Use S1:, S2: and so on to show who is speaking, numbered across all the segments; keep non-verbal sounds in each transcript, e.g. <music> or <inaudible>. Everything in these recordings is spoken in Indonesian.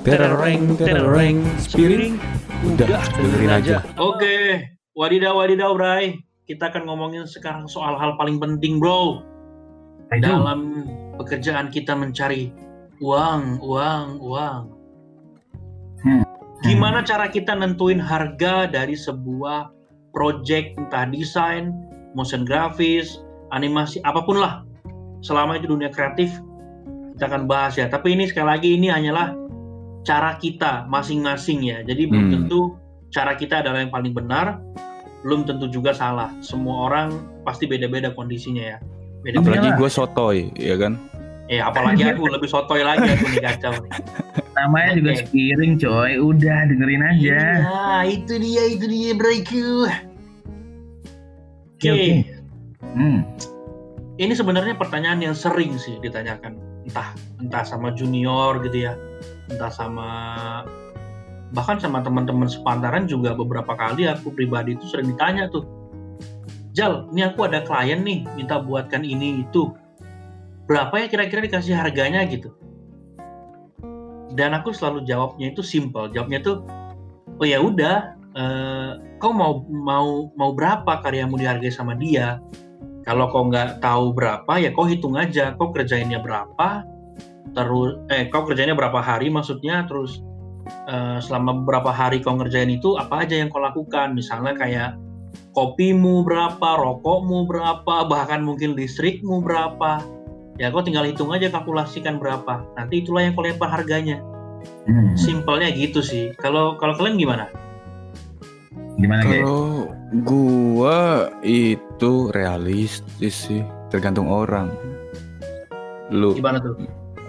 S1: Tereng, tereng, spiring. Udah, dengerin aja.
S2: Oke, wadidaw wadidaw Bray. Kita akan ngomongin sekarang soal hal paling penting bro. Dalam pekerjaan kita mencari uang, uang, uang.
S3: Hmm.
S2: Gimana cara kita nentuin harga dari sebuah project entah desain, motion grafis, animasi, apa pun lah. Selama itu dunia kreatif, kita akan bahas ya. Tapi ini sekali lagi ini hanyalah cara kita masing-masing ya. Jadi belum
S1: Hmm.
S2: tentu cara kita adalah yang paling benar, belum tentu juga salah. Semua orang pasti beda-beda kondisinya ya. Beda-beda.
S1: Apalagi
S3: Iyalah.
S1: gue sotoy, ya kan?
S2: Eh, apalagi aku lebih sotoy lagi aku nih kacau nih.
S3: Namanya juga
S2: Oke.
S3: spiring coy, udah dengerin aja.
S2: Iya, itu dia, itu dia breakku. Oke,
S3: Oke, oke. Hmm.
S2: ini sebenarnya pertanyaan yang sering sih ditanyakan, entah entah sama junior gitu ya, entah sama bahkan sama teman-teman sepantaran juga beberapa kali aku pribadi itu sering ditanya tuh, Jal, ini aku ada klien nih minta buatkan ini itu, berapa ya kira-kira dikasih harganya gitu? Dan aku selalu jawabnya itu simple, jawabnya tuh, oh ya udah, eh, kau mau mau mau berapa karyamu dihargai sama dia? Kalau kau nggak tahu berapa ya kau hitung aja, kau kerjainnya berapa, terus eh kau kerjainnya berapa hari maksudnya, terus eh, selama beberapa hari kau ngerjain itu apa aja yang kau lakukan, misalnya kayak kopimu berapa, rokokmu berapa, bahkan mungkin listrikmu berapa, ya kau tinggal hitung aja kalkulasikan berapa, nanti itulah yang kau lempar harganya.
S3: Hmm.
S2: Simpelnya gitu sih. Kalau kalau kalian gimana?
S3: Gimana guys?
S1: Kalau gua itu realistis sih, tergantung orang. Lu
S2: Gimana tuh?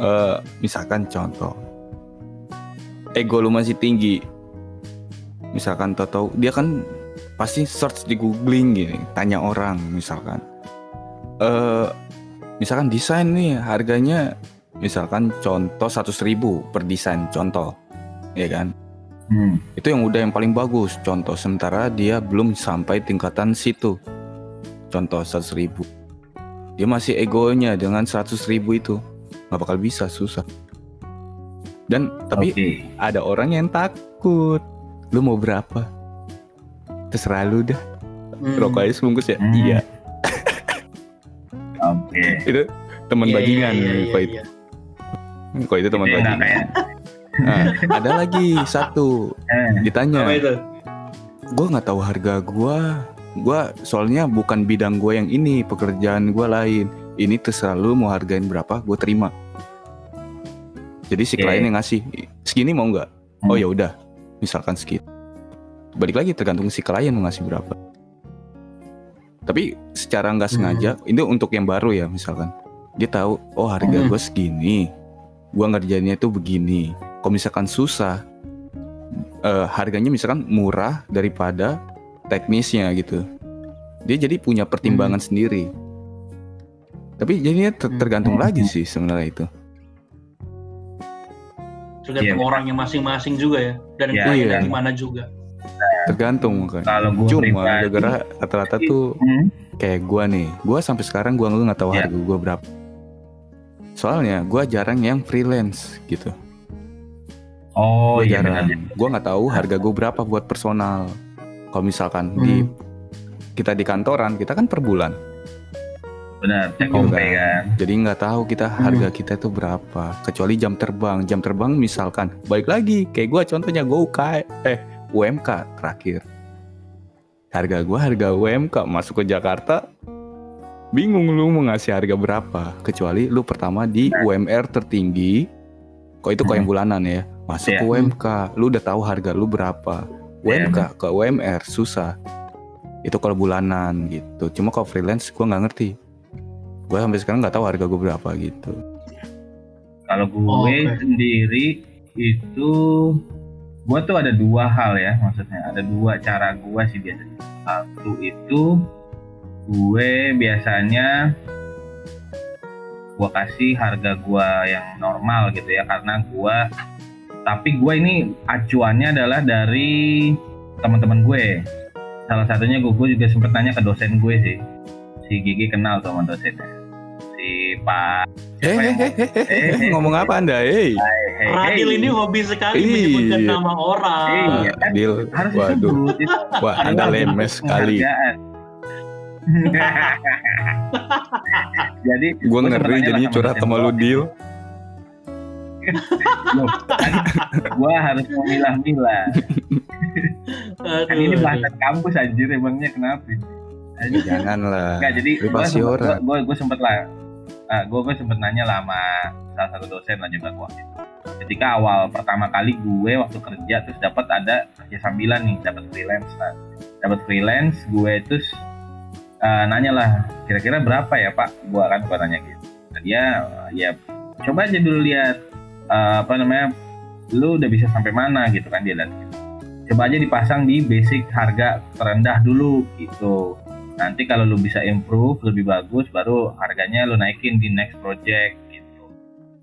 S1: eh, misalkan contoh. Ego lu masih tinggi. Misalkan tau tahu dia kan pasti search di googling gini tanya orang misalkan. Eh misalkan desain nih harganya misalkan contoh 100.000 ribu per desain contoh. Ya kan
S3: Hmm.
S1: itu yang udah yang paling bagus contoh sementara dia belum sampai tingkatan situ contoh 100.000 ribu dia masih egonya dengan 100.000 ribu itu nggak bakal bisa susah dan tapi
S3: Oke.
S1: ada orang yang takut lu mau berapa terserah lu dah
S2: Hmm.
S1: rokok aja sebungkus ya
S3: Hmm.
S1: iya
S3: Oke.
S1: itu teman
S2: Iya,
S1: bajingan
S2: iya, iya,
S1: kok
S2: iya,
S1: itu
S2: iya.
S1: kok itu teman
S3: enak
S1: bajingan
S3: ya.
S1: Nah, ada lagi satu.
S3: Eh,
S1: ditanya.
S2: Apa itu?
S1: gue nggak tahu harga gue gue soalnya bukan bidang gue yang ini pekerjaan gue lain. Ini terserah lu mau hargain berapa gue terima. Jadi si klien yang ngasih segini mau nggak? Oh
S3: Hmm.
S1: ya udah misalkan segitu. Balik lagi tergantung si klien mau ngasih berapa. Tapi secara nggak
S2: Hmm.
S1: sengaja ini untuk yang baru ya misalkan. Dia tahu oh harga
S2: Hmm.
S1: gue segini gue ngerjainnya itu begini kalau misalkan susah eh, harganya misalkan murah daripada teknisnya gitu dia jadi punya pertimbangan sendiri tapi jadinya ter-
S2: Hmm.
S1: tergantung
S3: Hmm.
S1: lagi sih sebenarnya itu
S2: Tergantung
S3: Iya.
S2: orangnya masing-masing juga ya. Dan
S3: Iya,
S2: kliennya
S1: iya.
S2: gimana juga.
S1: tergantung kan
S3: Kalau gue
S1: cuma gara-gara rata-rata tuh
S3: Hmm.
S1: kayak gua nih gua sampai sekarang gua nggak tahu
S3: Iya.
S1: harga gua berapa soalnya gua jarang yang freelance gitu
S3: Oh
S1: Gua
S3: iya
S1: jarang
S3: benar.
S1: gua nggak tahu harga gua berapa buat personal kalau misalkan di
S2: Hmm.
S1: kita di kantoran kita kan per bulan
S3: Benar. Cek UP
S1: enggak.
S3: kan.
S1: jadi nggak tahu kita harga kita itu berapa kecuali jam terbang jam terbang misalkan balik lagi kayak gua contohnya gua UK eh UMK terakhir harga gua harga UMK masuk ke Jakarta bingung lu mau ngasih harga berapa kecuali lu pertama di UMR tertinggi. Kok itu kok yang bulanan ya? Masuk
S3: Iya.
S1: ke UMK lu udah tahu harga lu berapa. UMK ke UMR susah. Itu kalau bulanan gitu. Cuma kalau freelance gua nggak ngerti. Gue sampai sekarang nggak tahu harga gue berapa gitu.
S3: Kalau gue
S2: Oh, oke.
S3: sendiri itu gue tuh ada dua hal ya maksudnya. Ada dua cara gue sih biasanya. Satu itu gue biasanya gue kasih harga gue yang normal gitu ya karena gue tapi gue ini acuannya adalah dari teman-teman gue salah satunya gue, gue juga sempet nanya ke dosen gue sih si Gigi kenal sama dosennya si Pak
S1: Eh,
S3: yang
S1: eh, eh, eh, eh, ngomong apa anda? Eh,
S3: hey,
S2: Radil
S3: hey.
S2: ini hobi sekali
S1: Iya.
S2: menyebutkan nama orang.
S3: Iya. kan?
S1: Deal.
S3: harus
S1: Waduh. Wah, anda lemes sekali. <laughs>
S3: Jadi
S1: Gue
S3: gua
S1: ngeri jadinya
S3: lah
S1: curhat sama lu deal.
S3: Loh, <laughs> gua harus memilah-milah.
S2: Aduh,
S3: Kan ini bahasan kampus anjir emangnya kenapa? Anjir.
S1: Jangan lah.
S3: Enggak, jadi gue
S1: Privasi
S3: sempet, lah uh, gue gue sempet nanya lah sama salah satu dosen lah juga gua ketika awal pertama kali gue waktu kerja terus dapat ada kerja sambilan nih dapat freelance nah dapat freelance gue terus uh, nanya lah kira-kira berapa ya pak gue kan gue nanya gitu. Nah, dia ya coba aja dulu lihat uh, apa namanya lu udah bisa sampai mana gitu kan dia lihat. Coba aja dipasang di basic harga terendah dulu gitu. Nanti kalau lu bisa improve lebih bagus baru harganya lu naikin di next project gitu.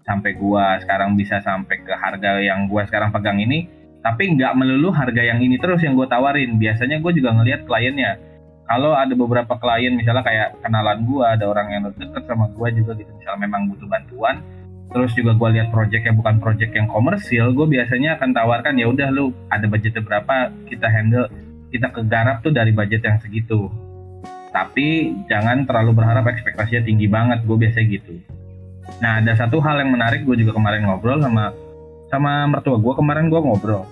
S3: Sampai gua sekarang bisa sampai ke harga yang gua sekarang pegang ini tapi nggak melulu harga yang ini terus yang gua tawarin. Biasanya gue juga ngelihat kliennya kalau ada beberapa klien misalnya kayak kenalan gua ada orang yang deket sama gua juga gitu misalnya memang butuh bantuan terus juga gua lihat project yang bukan project yang komersil gue biasanya akan tawarkan ya udah lu ada budgetnya berapa kita handle kita kegarap tuh dari budget yang segitu. Tapi jangan terlalu berharap ekspektasinya tinggi banget gue biasa gitu. Nah ada satu hal yang menarik gue juga kemarin ngobrol sama sama mertua gue kemarin gue ngobrol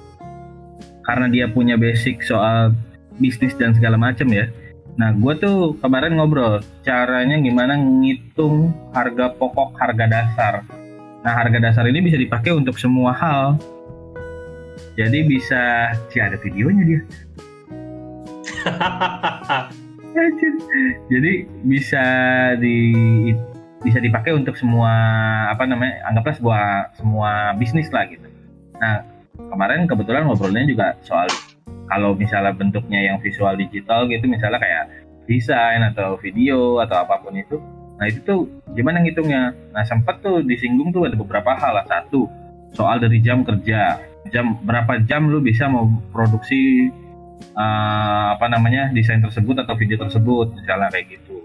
S3: karena dia punya basic soal bisnis dan segala macem ya nah gue tuh kemarin ngobrol caranya gimana ngitung harga pokok harga dasar nah harga dasar ini bisa dipakai untuk semua hal jadi bisa sih ada videonya dia. <laughs> Jadi bisa di bisa dipakai untuk semua apa namanya anggaplah sebuah semua bisnis lah gitu. Nah kemarin kebetulan ngobrolnya juga soal kalau misalnya bentuknya yang visual digital gitu misalnya kayak desain atau video atau apa pun itu. Nah itu tuh gimana ngitungnya? Nah sempat tuh disinggung tuh ada beberapa hal lah. Satu soal dari jam kerja, jam berapa jam lu bisa mau produksi uh, apa namanya desain tersebut atau video tersebut misalnya kayak gitu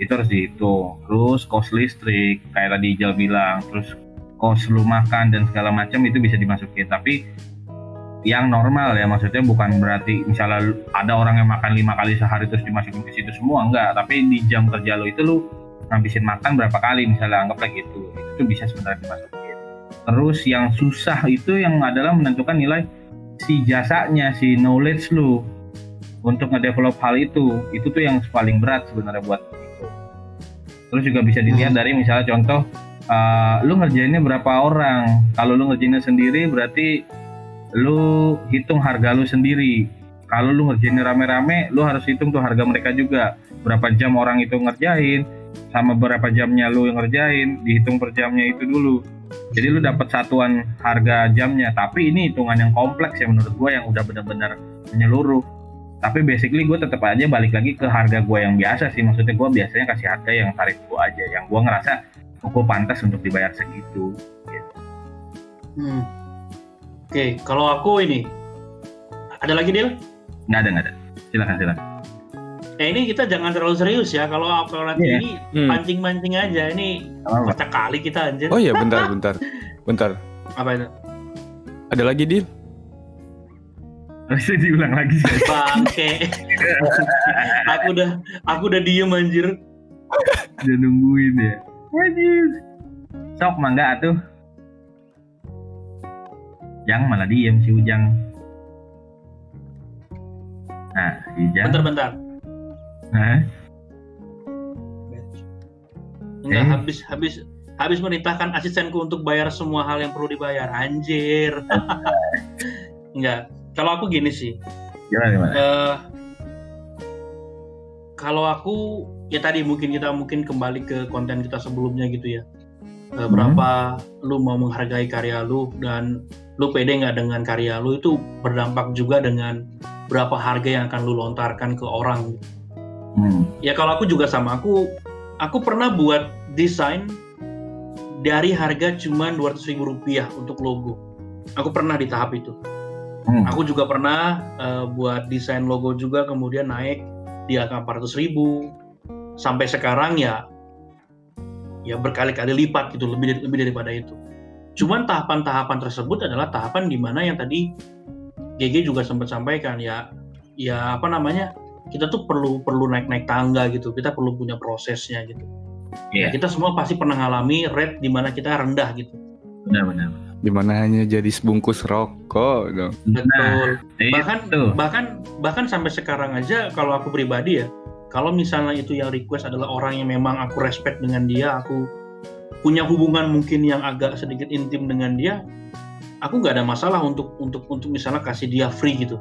S3: itu harus dihitung terus cost listrik kayak tadi Ijal bilang terus cost lu makan dan segala macam itu bisa dimasukin tapi yang normal ya maksudnya bukan berarti misalnya ada orang yang makan lima kali sehari terus dimasukin ke situ semua enggak tapi di jam kerja lo itu lu ngabisin makan berapa kali misalnya anggaplah gitu itu bisa sebenarnya dimasukin terus yang susah itu yang adalah menentukan nilai si jasanya, si knowledge lu untuk ngedevelop hal itu, itu tuh yang paling berat sebenarnya buat itu. Terus juga bisa dilihat
S2: Hmm.
S3: dari misalnya contoh, uh, lu ngerjainnya berapa orang. Kalau lu ngerjainnya sendiri berarti lu hitung harga lu sendiri. Kalau lu ngerjainnya rame-rame, lu harus hitung tuh harga mereka juga. Berapa jam orang itu ngerjain, sama berapa jamnya lu yang ngerjain, dihitung per jamnya itu dulu. Jadi lu dapat satuan harga jamnya, tapi ini hitungan yang kompleks ya menurut gue yang udah benar-benar menyeluruh. Tapi basically gue tetap aja balik lagi ke harga gue yang biasa sih, maksudnya gue biasanya kasih harga yang tarif gue aja, yang gue ngerasa oh, gue pantas untuk dibayar segitu. Gitu.
S2: Hmm. Oke, kalau aku ini ada lagi deal?
S3: Nggak ada nggak ada. Silakan silakan.
S2: Eh ini kita jangan terlalu serius ya. Kalau kalau nanti
S3: Iya.
S2: ini
S1: Hmm.
S2: pancing-mancing aja. Ini kocak kali kita anjir.
S1: Oh iya, bentar, bentar. Bentar.
S2: Apa itu?
S1: Ada lagi, Deal?
S3: Bisa diulang lagi sih.
S2: Bangke. <laughs> aku udah aku udah diem anjir.
S3: Udah nungguin ya. Anjir. Sok mangga atuh. Yang malah diem si Ujang. Nah, si Ujang.
S2: Bentar-bentar.
S3: Nah,
S2: Enggak
S3: Eh.
S2: habis habis habis merintahkan asistenku untuk bayar semua hal yang perlu dibayar. Anjir. <laughs> Enggak. Kalau aku gini sih.
S3: gimana gimana?
S2: eh kalau aku ya tadi mungkin kita mungkin kembali ke konten kita sebelumnya gitu ya. Eh, berapa lu mau menghargai karya lu dan lu pede nggak dengan karya lu itu berdampak juga dengan berapa harga yang akan lu lontarkan ke orang.
S3: Hmm.
S2: Ya kalau aku juga sama aku aku pernah buat desain dari harga cuma 200.000 ribu rupiah untuk logo. Aku pernah di tahap itu.
S3: Hmm.
S2: Aku juga pernah eh, buat desain logo juga kemudian naik di angka 400 ribu sampai sekarang ya ya berkali-kali lipat gitu lebih lebih daripada itu. Cuman tahapan-tahapan tersebut adalah tahapan di mana yang tadi GG juga sempat sampaikan ya ya apa namanya kita tuh perlu perlu naik-naik tangga gitu kita perlu punya prosesnya gitu yeah. nah, kita semua pasti pernah ngalami rate di mana kita rendah gitu
S3: benar-benar
S1: di mana hanya jadi sebungkus rokok dong.
S2: Betul. Nah, bahkan itu. bahkan bahkan sampai sekarang aja kalau aku pribadi ya, kalau misalnya itu yang request adalah orang yang memang aku respect dengan dia, aku punya hubungan mungkin yang agak sedikit intim dengan dia, aku nggak ada masalah untuk untuk untuk misalnya kasih dia free gitu,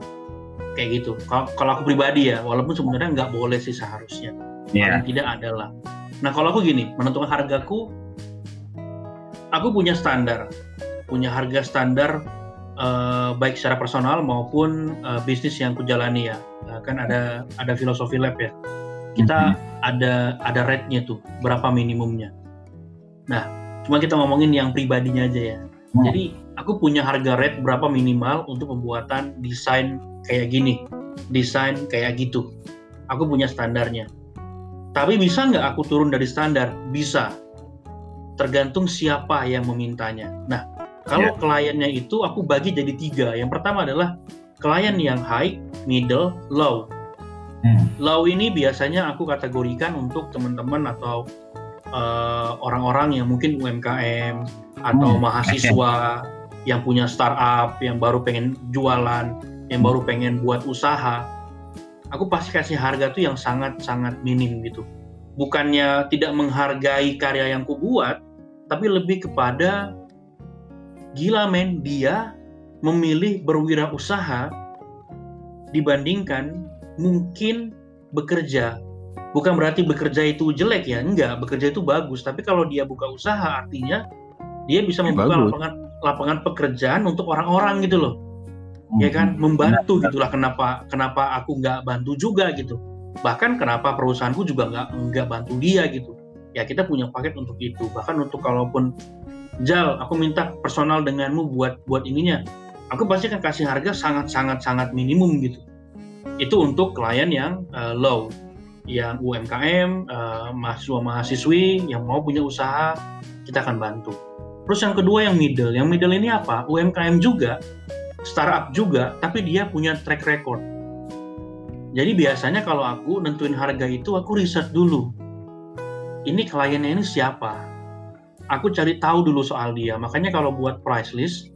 S2: kayak gitu. Kalau kalau aku pribadi ya, walaupun sebenarnya nggak boleh sih seharusnya, yeah. paling tidak adalah. Nah kalau aku gini, menentukan hargaku, aku punya standar punya harga standar uh, baik secara personal maupun uh, bisnis yang kujalani ya. Uh, kan ada ada filosofi lab ya. Kita mm-hmm. ada ada rate-nya tuh, berapa minimumnya. Nah, cuma kita ngomongin yang pribadinya aja ya. Mm. Jadi aku punya harga rate berapa minimal untuk pembuatan desain kayak gini, desain kayak gitu. Aku punya standarnya. Tapi bisa nggak aku turun dari standar? Bisa. Tergantung siapa yang memintanya. Nah, kalau yeah. kliennya itu aku bagi jadi tiga. Yang pertama adalah klien yang high, middle, low. Hmm. Low ini biasanya aku kategorikan untuk teman-teman atau uh, orang-orang yang mungkin UMKM atau hmm. mahasiswa okay. yang punya startup, yang baru pengen jualan, yang baru pengen buat usaha. Aku pasti kasih harga tuh yang sangat-sangat minim gitu. Bukannya tidak menghargai karya yang ku buat, tapi lebih kepada gila men dia memilih berwirausaha dibandingkan mungkin bekerja bukan berarti bekerja itu jelek ya enggak. Bekerja itu bagus. Tapi kalau dia buka usaha artinya dia bisa membuka lapangan lapangan pekerjaan untuk orang-orang gitu loh. Ya kan? Hmm. membantu gitulah kenapa kenapa aku nggak bantu juga gitu. Bahkan kenapa perusahaanku juga nggak nggak bantu dia gitu. Ya kita punya paket untuk itu. Bahkan untuk kalaupun Jal, aku minta personal denganmu buat buat ininya. Aku pasti akan kasih harga sangat sangat sangat minimum gitu. Itu untuk klien yang uh, low, yang UMKM, uh, eh, mahasiswa mahasiswi yang mau punya usaha, kita akan bantu. Terus yang kedua yang middle, yang middle ini apa? UMKM juga, startup juga, tapi dia punya track record. Jadi biasanya kalau aku nentuin harga itu aku riset dulu. Ini kliennya ini siapa? aku cari tahu dulu soal dia. Makanya kalau buat price list,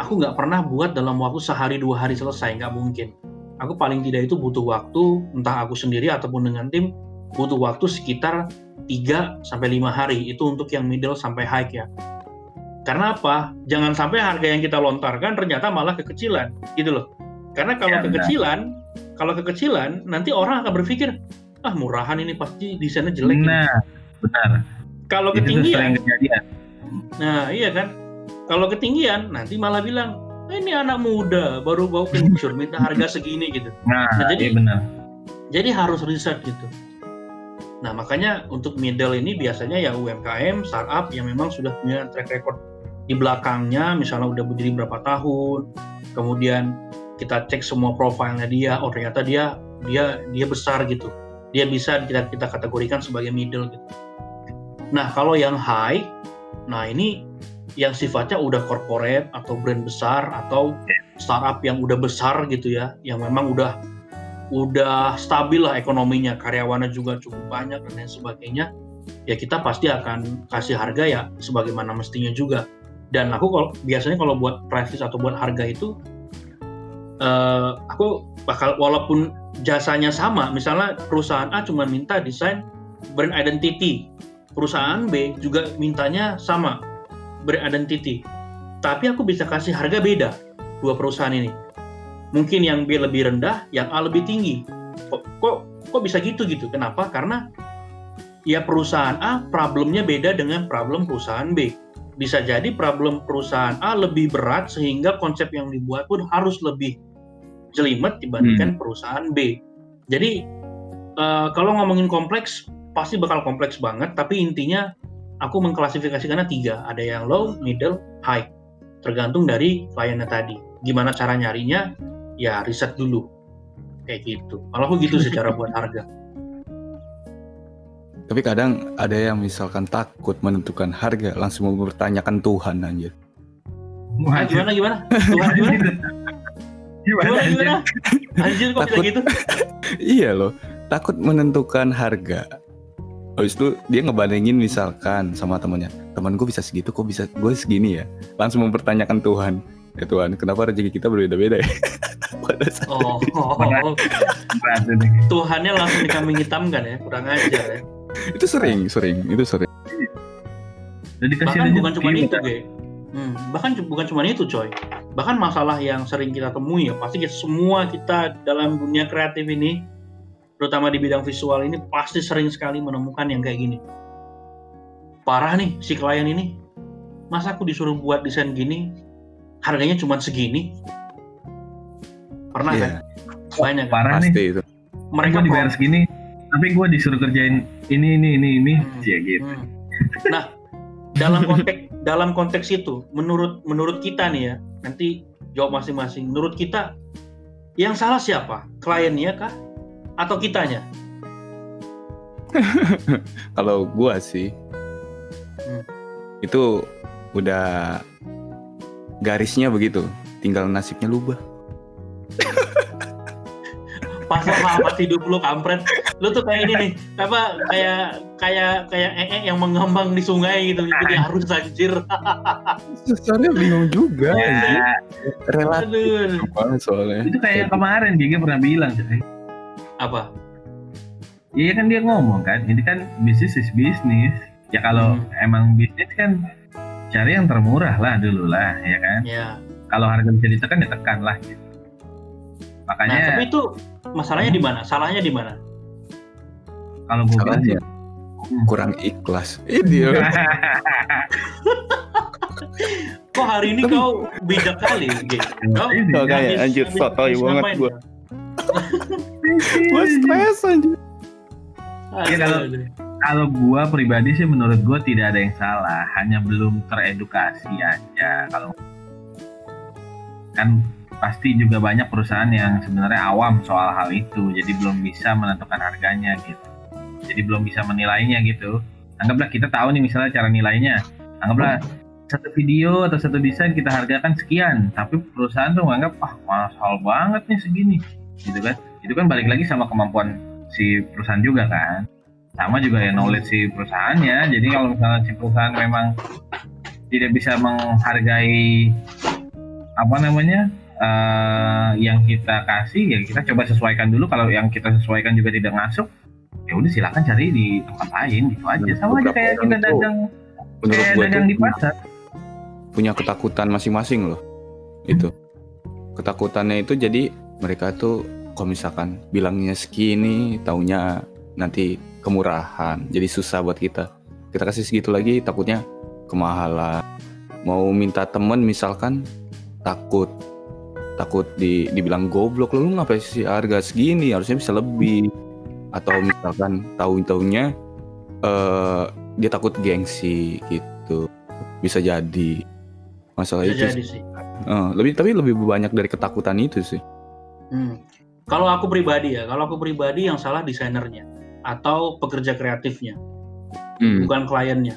S2: aku nggak pernah buat dalam waktu sehari dua hari selesai, nggak mungkin. Aku paling tidak itu butuh waktu, entah aku sendiri ataupun dengan tim, butuh waktu sekitar 3 sampai 5 hari itu untuk yang middle sampai high ya. Karena apa? Jangan sampai harga yang kita lontarkan ternyata malah kekecilan, gitu loh. Karena kalau ya, kekecilan, benar. kalau kekecilan nanti orang akan berpikir, ah murahan ini pasti desainnya jelek.
S3: Nah, ini. benar
S2: kalau ketinggian, nah iya kan. Kalau ketinggian, nanti malah bilang, ini anak muda baru bau kencur minta harga segini gitu.
S3: Nah, nah jadi iya benar.
S2: Jadi harus riset gitu. Nah makanya untuk middle ini biasanya ya UMKM, startup yang memang sudah punya track record di belakangnya, misalnya udah berdiri berapa tahun, kemudian kita cek semua profilnya dia, oh ternyata dia dia dia besar gitu, dia bisa kita kita kategorikan sebagai middle gitu. Nah, kalau yang high, nah ini yang sifatnya udah corporate atau brand besar atau startup yang udah besar gitu ya, yang memang udah udah stabil lah ekonominya, karyawannya juga cukup banyak dan lain sebagainya, ya kita pasti akan kasih harga ya sebagaimana mestinya juga. Dan aku kalau biasanya kalau buat price atau buat harga itu, uh, aku bakal walaupun jasanya sama, misalnya perusahaan A cuma minta desain brand identity, perusahaan B juga mintanya sama beridentity tapi aku bisa kasih harga beda dua perusahaan ini. Mungkin yang B lebih rendah yang A lebih tinggi. Kok kok, kok bisa gitu gitu? Kenapa? Karena ya perusahaan A problemnya beda dengan problem perusahaan B. Bisa jadi problem perusahaan A lebih berat sehingga konsep yang dibuat pun harus lebih jelimet dibandingkan hmm. perusahaan B. Jadi uh, kalau ngomongin kompleks pasti bakal kompleks banget tapi intinya aku mengklasifikasikannya tiga ada yang low middle high tergantung dari kliennya tadi gimana cara nyarinya ya riset dulu kayak gitu kalau aku gitu secara buat harga
S1: Tapi kadang ada yang misalkan takut menentukan harga, langsung mempertanyakan Tuhan anjir.
S2: Gimana gimana? Tuhan gimana? Gimana gimana? <laughs> Anjir kok bisa
S1: Takut.
S2: gitu? <laughs>
S1: Iya loh, takut menentukan harga. Habis itu dia ngebandingin misalkan sama temannya, teman gue bisa segitu, kok bisa gue segini ya? Langsung mempertanyakan Tuhan. Ya Tuhan, kenapa rezeki kita berbeda-beda ya? <laughs> Pada saat
S2: Oh, oh, oh.
S3: Ini.
S2: Tuhannya langsung dikambing hitamkan ya, kurang ajar ya.
S1: itu sering, sering, itu sering.
S3: Dikasih
S2: Bahkan bukan cuma itu, Ge. Hmm, bahkan bukan cuma itu, coy. Bahkan masalah yang sering kita temui ya, pasti kita- semua kita dalam dunia kreatif ini, terutama di bidang visual ini, pasti sering sekali menemukan yang kayak gini. Parah nih si klien ini. Masa aku disuruh buat desain gini, harganya cuma segini? Pernah
S1: Iya,
S2: kan? Banyak kan?
S3: Parah nih.
S1: pasti itu.
S2: Mereka
S3: dibayar segini, tapi gue disuruh kerjain ini ini ini ini,
S2: Hmm.
S3: ya gitu.
S2: Hmm. Nah, dalam konteks dalam konteks itu, menurut menurut kita nih ya, nanti jawab masing-masing. Menurut kita, yang salah siapa? Kliennya kah? Atau kitanya? <laughs>
S1: Kalau gua sih,
S2: Hmm.
S1: itu udah garisnya begitu, tinggal nasibnya lubah. <laughs>
S2: Pasal halaman hidup lu kampret. Lu tuh kayak ini nih, apa kayak kayak kayak ee yang mengambang di sungai gitu. Jadi harus anjir. <laughs>
S1: Soalnya bingung juga.
S3: Ya,
S1: relatif soalnya.
S3: itu kayak kemarin Gigi pernah bilang, coy.
S2: Apa?
S3: Iya kan dia ngomong kan, ini kan bisnis is bisnis. Ya kalau
S2: Hmm.
S3: emang bisnis kan cari yang termurah lah dulu lah, ya kan.
S2: Ya.
S3: Kalau harga bisa ditekan ya tekan lah. Gitu.
S2: Nah,
S3: Makanya
S2: tapi itu masalahnya di mana? Salahnya di mana?
S3: kalau gue bilang
S1: Salahnya kurang ikhlas. Ini <laughs>
S2: Kok hari ini kau bijak kali, Ge? <laughs> Kau
S1: kayak anjir, sotoy banget
S2: ya?
S1: Gue stres anjir.
S3: Ya, kalau-
S2: Aduh.
S3: kalau gua pribadi sih menurut gua tidak ada yang salah, hanya belum teredukasi aja. Kalau kan pasti juga banyak perusahaan yang sebenarnya awam soal hal itu, jadi belum bisa menentukan harganya gitu. Jadi belum bisa menilainya gitu. Anggaplah kita tahu nih misalnya cara nilainya. Anggaplah satu video atau satu desain kita hargakan sekian, tapi perusahaan tuh menganggap ah mahal banget nih segini, gitu kan? Itu kan balik lagi sama kemampuan si perusahaan juga kan. Sama juga ya knowledge si perusahaannya. Jadi kalau misalnya si perusahaan memang tidak bisa menghargai apa namanya eh, yang kita kasih ya kita coba sesuaikan dulu. Kalau yang kita sesuaikan juga tidak masuk ya udah silakan cari di tempat lain. Gitu aja. Sama aja kayak kita dagang kayak dagang di pasar.
S1: punya ketakutan masing-masing loh. Itu. Ketakutannya itu jadi mereka tuh kalau misalkan bilangnya segini, taunya nanti kemurahan. Jadi susah buat kita. Kita kasih segitu lagi takutnya kemahalan. Mau minta temen misalkan takut takut di dibilang goblok lu ngapain sih harga segini harusnya bisa lebih atau misalkan tahu taunya eh dia takut gengsi gitu bisa jadi masalah
S2: Bisa
S1: itu
S2: jadi
S1: sih. Eh, lebih tapi lebih banyak dari ketakutan itu sih
S2: Hmm. Kalau aku pribadi ya, kalau aku pribadi yang salah desainernya atau pekerja kreatifnya,
S1: Hmm.
S2: bukan kliennya.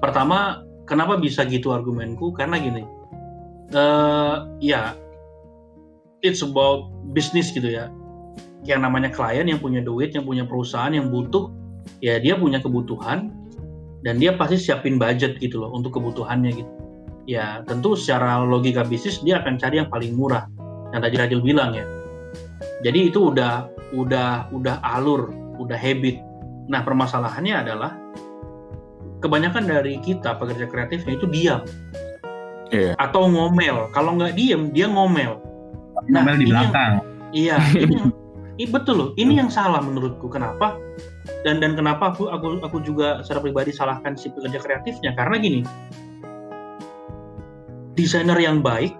S2: Pertama, kenapa bisa gitu argumenku? Karena gini, eh ya, it's about business gitu ya. Yang namanya klien yang punya duit, yang punya perusahaan, yang butuh, ya dia punya kebutuhan dan dia pasti siapin budget gitu loh untuk kebutuhannya gitu. Ya tentu secara logika bisnis dia akan cari yang paling murah yang tadi Radil bilang ya. Jadi itu udah udah udah alur, udah habit. Nah permasalahannya adalah kebanyakan dari kita pekerja kreatifnya itu diam
S1: Iya.
S2: atau ngomel. Kalau nggak diem dia ngomel. Nah,
S3: ngomel di
S2: ini yang-
S3: belakang
S2: Iya, ini, <laughs> ini betul loh. Ini yang salah menurutku. Kenapa? Dan dan kenapa aku aku aku juga secara pribadi salahkan si pekerja kreatifnya karena gini. Desainer yang baik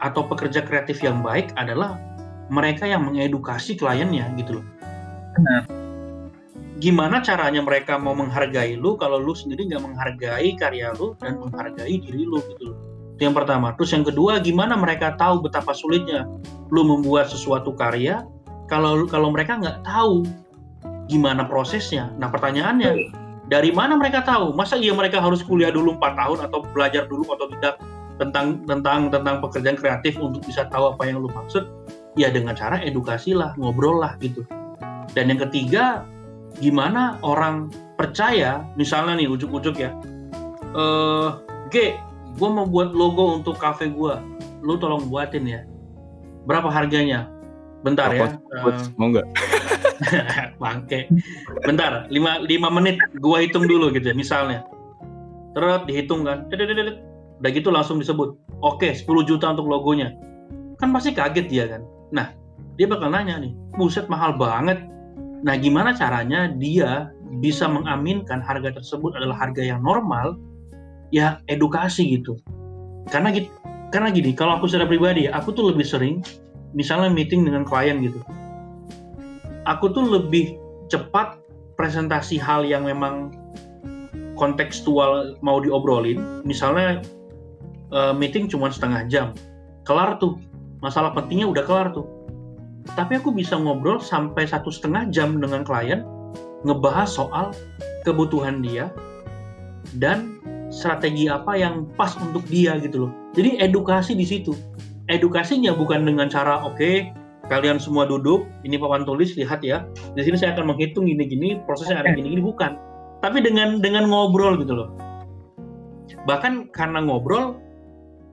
S2: atau pekerja kreatif yang baik adalah mereka yang mengedukasi kliennya gitu loh.
S3: Benar.
S2: Gimana caranya mereka mau menghargai lu kalau lu sendiri nggak menghargai karya lu dan menghargai diri lu gitu loh. Itu yang pertama. Terus yang kedua, gimana mereka tahu betapa sulitnya lu membuat sesuatu karya kalau kalau mereka nggak tahu gimana prosesnya nah pertanyaannya dari mana mereka tahu masa iya mereka harus kuliah dulu empat tahun atau belajar dulu atau tidak tentang tentang tentang pekerjaan kreatif untuk bisa tahu apa yang lu maksud ya dengan cara edukasi lah ngobrol lah gitu. Dan yang ketiga gimana orang percaya misalnya nih ujuk-ujuk ya. Eh G gue mau buat logo untuk cafe gue lu tolong buatin ya. Berapa harganya? Bentar ya.
S1: Uh, mau nggak? <laughs>
S2: Bangke. Bentar lima lima menit gue hitung dulu gitu ya misalnya. Terus dihitung kan. Udah gitu langsung disebut. Oke okay, 10 juta untuk logonya. Kan pasti kaget dia kan nah dia bakal nanya nih buset mahal banget. Nah gimana caranya dia bisa mengaminkan harga tersebut adalah harga yang normal? Ya edukasi gitu. Karena gitu karena gini kalau aku secara pribadi aku tuh lebih sering misalnya meeting dengan klien gitu. Aku tuh lebih cepat presentasi hal yang memang kontekstual mau diobrolin. Misalnya uh, meeting cuma setengah jam. Kelar tuh masalah pentingnya udah kelar tuh. Tapi aku bisa ngobrol sampai satu setengah jam dengan klien ngebahas soal kebutuhan dia dan strategi apa yang pas untuk dia gitu loh. Jadi edukasi di situ. Edukasinya bukan dengan cara oke okay, kalian semua duduk ini papan tulis lihat ya. Di sini saya akan menghitung gini-gini prosesnya ada gini-gini. Bukan. Tapi dengan dengan ngobrol gitu loh. Bahkan karena ngobrol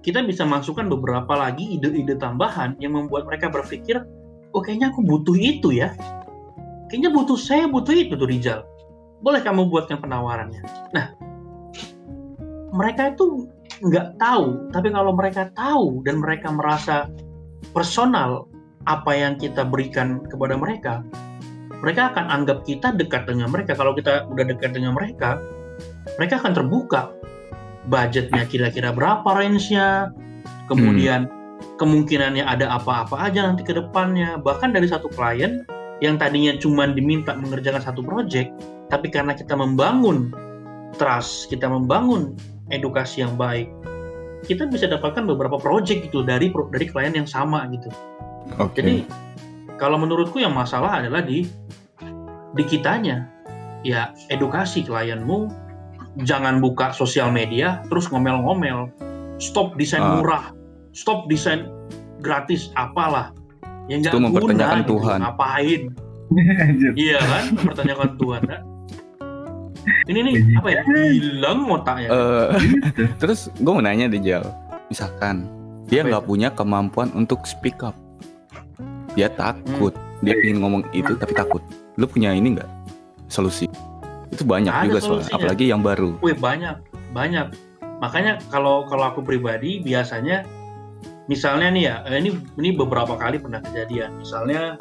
S2: kita bisa masukkan beberapa lagi ide-ide tambahan yang membuat mereka berpikir, oh kayaknya aku butuh itu ya. Kayaknya butuh saya butuh itu tuh Rizal. Boleh kamu buatkan penawarannya. Nah, mereka itu nggak tahu, tapi kalau mereka tahu dan mereka merasa personal apa yang kita berikan kepada mereka, mereka akan anggap kita dekat dengan mereka. Kalau kita udah dekat dengan mereka, mereka akan terbuka budgetnya kira-kira berapa range-nya, kemudian hmm. kemungkinannya ada apa-apa aja nanti ke depannya. Bahkan dari satu klien yang tadinya cuma diminta mengerjakan satu project, tapi karena kita membangun trust, kita membangun edukasi yang baik, kita bisa dapatkan beberapa project gitu dari dari klien yang sama gitu. Okay. Jadi kalau menurutku yang masalah adalah di di kitanya, ya edukasi klienmu jangan buka sosial media terus ngomel-ngomel. Stop desain uh. murah. Stop desain gratis apalah. Yang nggak
S1: mempertanyakan guna, gitu. Tuhan.
S2: Gitu. ngapain iya kan? Mempertanyakan Tuhan kan? ini nih apa ya? Hilang otaknya. Uh,
S1: terus gue mau nanya deh Jal. Misalkan dia nggak punya kemampuan untuk speak up. Dia takut. Hmm. dia ingin ngomong itu tapi takut. Lu punya ini nggak? Solusi itu banyak Ada juga soalnya, apalagi yang baru.
S2: Wih banyak, banyak. Makanya kalau kalau aku pribadi biasanya, misalnya nih ya, eh, ini ini beberapa kali pernah kejadian. Misalnya,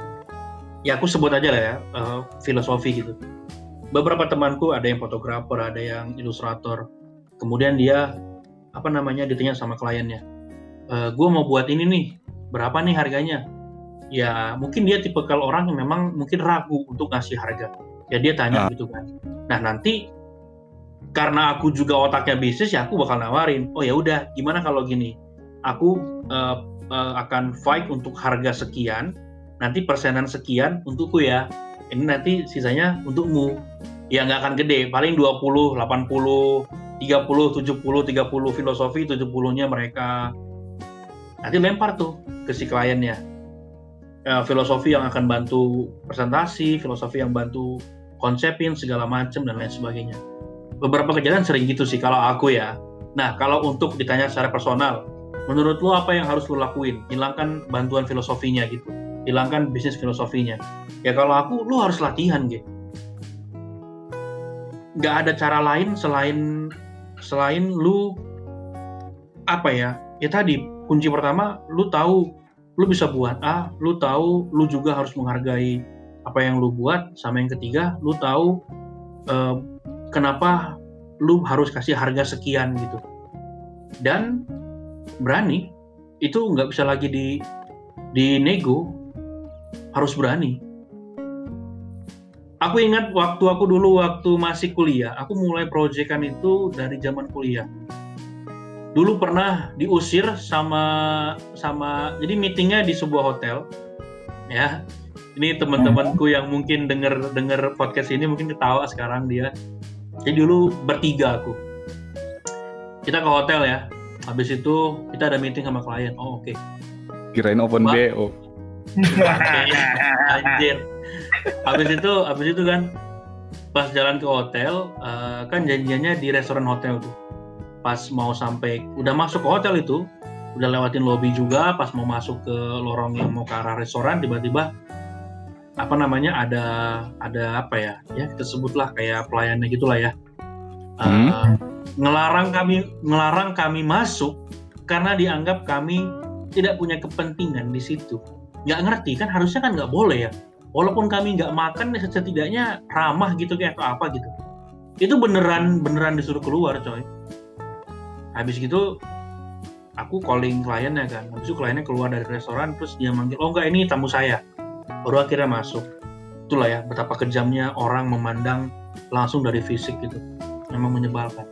S2: ya aku sebut aja lah ya, uh, filosofi gitu. Beberapa temanku ada yang fotografer, ada yang ilustrator. Kemudian dia apa namanya ditanya sama kliennya, e, eh, gue mau buat ini nih, berapa nih harganya? Ya mungkin dia tipe kalau orang yang memang mungkin ragu untuk ngasih harga ya dia tanya uh. gitu kan nah nanti karena aku juga otaknya bisnis ya aku bakal nawarin oh ya udah gimana kalau gini? Aku uh, uh, akan fight untuk harga sekian nanti persenan sekian untukku ya. Ini nanti sisanya untukmu. Ya nggak akan gede paling 20 80 30 70 30 filosofi 70 nya mereka. Nanti lempar tuh ke si kliennya. Uh, filosofi yang akan bantu presentasi, filosofi yang bantu konsepin segala macam dan lain sebagainya. Beberapa kejadian sering gitu sih kalau aku ya. Nah, kalau untuk ditanya secara personal, menurut lo apa yang harus lo lakuin? Hilangkan bantuan filosofinya gitu. Hilangkan bisnis filosofinya. Ya kalau aku, lo harus latihan gitu. Gak ada cara lain selain selain lu apa ya? Ya tadi kunci pertama, lu tahu lu bisa buat A, lu tahu lu juga harus menghargai apa yang lu buat, sama yang ketiga lu tahu uh, kenapa lu harus kasih harga sekian gitu. Dan berani itu nggak bisa lagi di di nego, harus berani. Aku ingat waktu aku dulu waktu masih kuliah, aku mulai proyekan itu dari zaman kuliah dulu pernah diusir sama sama jadi meetingnya di sebuah hotel ya Ini teman-temanku yang mungkin denger denger podcast ini mungkin ketawa sekarang dia. Jadi dulu bertiga aku. Kita ke hotel ya. Habis itu kita ada meeting sama klien. Oh oke. Okay.
S1: Kirain open
S2: Wah.
S1: BO. <laughs>
S2: Anjir. Habis itu habis itu kan pas jalan ke hotel eh, kan janjiannya di restoran hotel tuh. Pas mau sampai udah masuk ke hotel itu udah lewatin lobby juga pas mau masuk ke lorong yang mau ke arah restoran tiba-tiba apa namanya ada ada apa ya ya kita sebutlah kayak pelayannya gitulah ya.
S1: Hmm.
S2: ngelarang kami ngelarang kami masuk karena dianggap kami tidak punya kepentingan di situ. Nggak ngerti kan harusnya kan nggak boleh ya. Walaupun kami nggak makan setidaknya ramah gitu kayak atau apa gitu. Itu beneran beneran disuruh keluar coy. Habis gitu aku calling kliennya kan. Habis itu kliennya keluar dari restoran terus dia manggil oh enggak ini tamu saya baru akhirnya masuk. Itulah ya betapa kejamnya orang memandang langsung dari fisik gitu. Memang menyebalkan.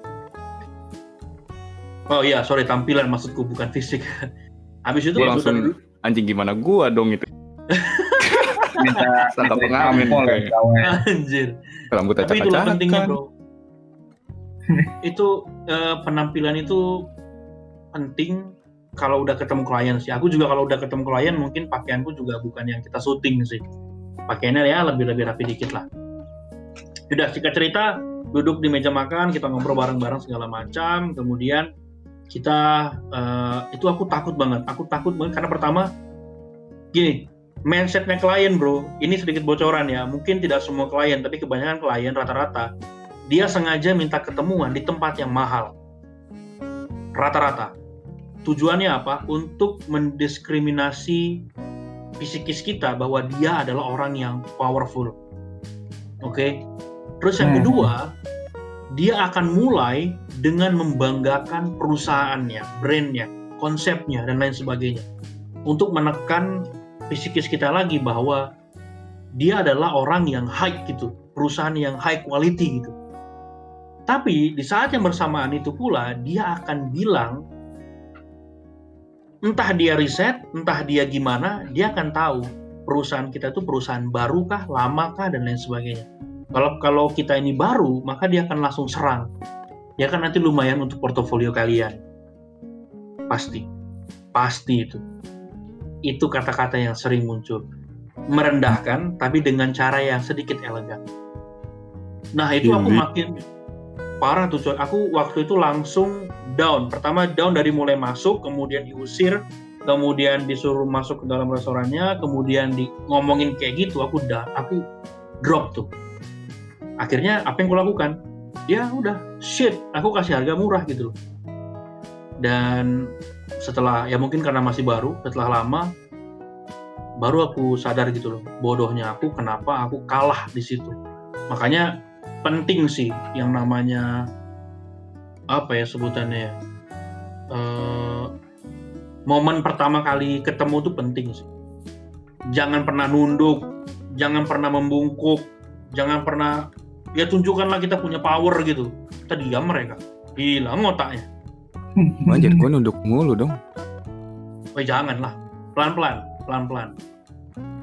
S2: Oh iya sorry tampilan maksudku bukan fisik. <laughs> Habis itu
S1: Gua langsung
S2: sudah-
S1: anjing gimana gua dong itu. <laughs>
S3: minta minta
S1: pengamen
S2: anjir.
S1: Rambut
S2: tapi itulah
S1: acak-acakan.
S2: pentingnya bro. <laughs> Itu eh, penampilan itu penting kalau udah ketemu klien sih. Aku juga kalau udah ketemu klien mungkin pakaianku juga bukan yang kita syuting sih. Pakaiannya ya lebih lebih rapi dikit lah. Udah singkat cerita duduk di meja makan kita ngobrol bareng-bareng segala macam. Kemudian kita eh, itu aku takut banget. Aku takut banget karena pertama gini mindsetnya klien bro. Ini sedikit bocoran ya. Mungkin tidak semua klien tapi kebanyakan klien rata-rata dia sengaja minta ketemuan di tempat yang mahal. Rata-rata tujuannya apa untuk mendiskriminasi psikis kita bahwa dia adalah orang yang powerful oke terus yang
S3: Hmm.
S2: kedua dia akan mulai dengan membanggakan perusahaannya brandnya konsepnya dan lain sebagainya untuk menekan psikis kita lagi bahwa dia adalah orang yang high gitu, perusahaan yang high quality gitu. Tapi di saat yang bersamaan itu pula dia akan bilang entah dia riset, entah dia gimana, dia akan tahu perusahaan kita itu perusahaan baru kah, lama kah dan lain sebagainya. Kalau kalau kita ini baru, maka dia akan langsung serang. Dia akan nanti lumayan untuk portofolio kalian. Pasti. Pasti itu itu kata-kata yang sering muncul merendahkan tapi dengan cara yang sedikit elegan nah itu aku
S1: Ini.
S2: makin parah tuh coy aku waktu itu langsung down. Pertama down dari mulai masuk kemudian diusir kemudian disuruh masuk ke dalam restorannya kemudian di ngomongin kayak gitu aku udah aku drop tuh. Akhirnya apa yang aku lakukan ya udah shit aku kasih harga murah gitu loh. Dan setelah ya mungkin karena masih baru setelah lama baru aku sadar gitu loh bodohnya aku kenapa aku kalah di situ. Makanya penting sih yang namanya apa ya sebutannya ya? Eh, momen pertama kali ketemu tuh penting sih. Jangan pernah nunduk jangan pernah membungkuk jangan pernah ya tunjukkanlah kita punya power gitu. Kita diam mereka. Hilang otaknya <laughs>
S1: Anjir gua nunduk mulu dong.
S2: Oh jangan lah, pelan-pelan, pelan-pelan.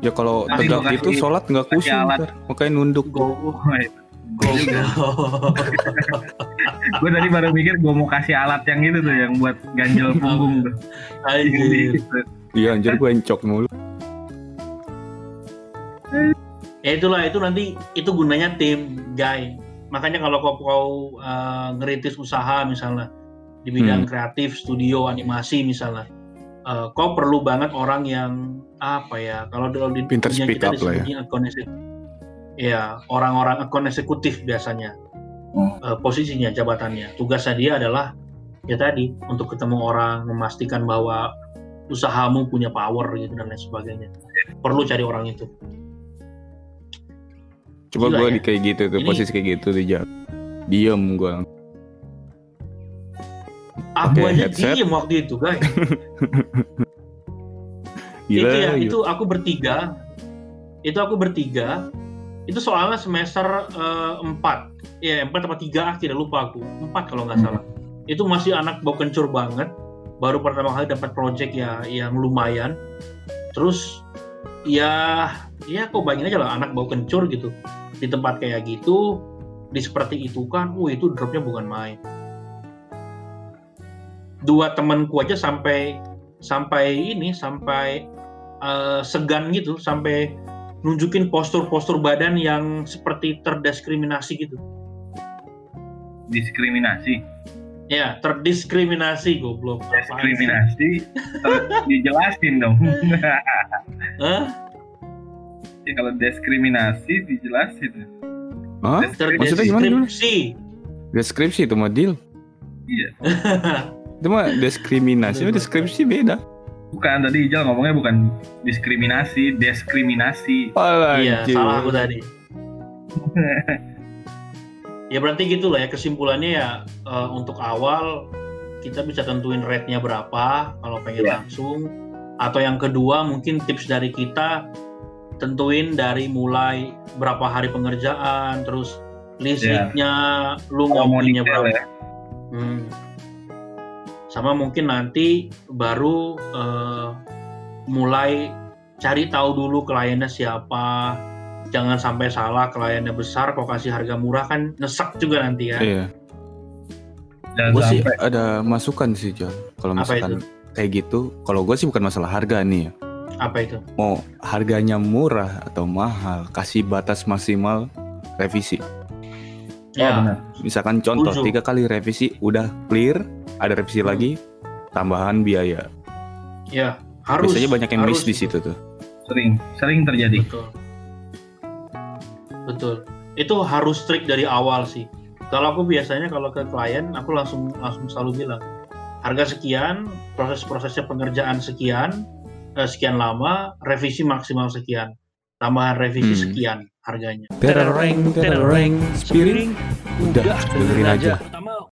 S1: Ya kalau tegak gitu sholat nggak khusyuk. Makanya nunduk.
S2: Go,
S3: Oh,
S2: go,
S3: gue tadi baru mikir gue mau kasih alat yang itu tuh yang buat ganjel punggung tuh.
S2: Anjir.
S1: Iya anjir gua encok mulu.
S2: Ya itulah itu nanti itu gunanya tim, guy. Makanya kalau kau kau uh, ngerintis usaha misalnya di bidang
S1: Hmm.
S2: kreatif, studio, animasi misalnya, uh, kau perlu banget orang yang apa ya? Kalau di
S1: Pinter
S2: dunia kita
S1: ya.
S2: disebutnya account executive. Ya, orang-orang account eksekutif biasanya.
S3: Hmm.
S2: Uh, posisinya, jabatannya. Tugasnya dia adalah ya tadi untuk ketemu orang, memastikan bahwa usahamu punya power gitu dan lain sebagainya. Perlu cari orang itu.
S1: Coba gua
S2: ya.
S1: di kayak gitu tuh
S2: Ini-
S1: posisi kayak gitu tuh Jam. Diem gua.
S2: Aku
S1: Pakai
S2: aja
S1: headset.
S2: diem waktu itu, guys. <laughs>
S1: Gila.
S2: itu ya,
S1: gila.
S2: itu aku bertiga. Itu aku bertiga. Itu soalnya semester eh, empat, ya empat apa tiga akhirnya lupa aku. Empat kalau nggak salah. Itu masih anak bau kencur banget. Baru pertama kali dapat project ya yang lumayan. Terus ya ya kok bayangin aja lah anak bau kencur gitu di tempat kayak gitu di seperti itu kan, uh itu dropnya bukan main. Dua temanku aja sampai sampai ini sampai uh, segan gitu, sampai nunjukin postur-postur badan yang seperti terdiskriminasi gitu.
S3: Diskriminasi.
S2: Ya, terdiskriminasi goblok.
S3: Diskriminasi <laughs> dijelasin dong.
S2: Hah?
S3: Ya kalau diskriminasi dijelasin.
S1: Hah? Maksudnya gimana, gimana?
S2: Deskripsi.
S1: Deskripsi itu mah deal.
S3: Iya. <laughs>
S1: Itu mah diskriminasi, deskripsi beda.
S3: Bukan tadi Ijal ngomongnya bukan diskriminasi, diskriminasi.
S1: Oh,
S2: Iya, salah aku tadi. <laughs> ya berarti gitu lah ya kesimpulannya ya eh, untuk awal kita bisa tentuin rate-nya berapa kalau pengen
S3: Iya.
S2: langsung atau yang kedua mungkin tips dari kita tentuin dari mulai berapa hari pengerjaan terus listriknya lu
S3: Kalau mau
S2: ngopinya berapa
S3: ya.
S2: Hmm. Sama mungkin nanti baru eh, mulai cari tahu dulu kliennya siapa. Jangan sampai salah kliennya besar kok kasih harga murah kan nyesek juga nanti ya.
S1: Iya.
S3: Jangan
S1: Gue sih ada masukan sih John. Kalau misalkan kayak gitu, kalau gue sih bukan masalah harga nih ya.
S2: Apa itu?
S1: Mau harganya murah atau mahal, kasih batas maksimal revisi.
S3: Oh, benar.
S1: Misalkan contoh
S2: Setuju.
S1: tiga kali revisi udah clear, ada revisi
S2: Hmm.
S1: lagi, tambahan biaya.
S2: ya harus.
S1: Biasanya banyak yang miss
S2: harus
S1: di situ tuh.
S3: Sering, sering terjadi.
S2: Betul. Betul. Itu harus strict dari awal sih. Kalau aku biasanya kalau ke klien, aku langsung langsung selalu bilang harga sekian, proses-prosesnya pengerjaan sekian, eh, sekian lama, revisi maksimal sekian, tambahan revisi
S1: Hmm.
S2: sekian harganya.
S1: Terereng, terereng, spiring, udah dengerin aja.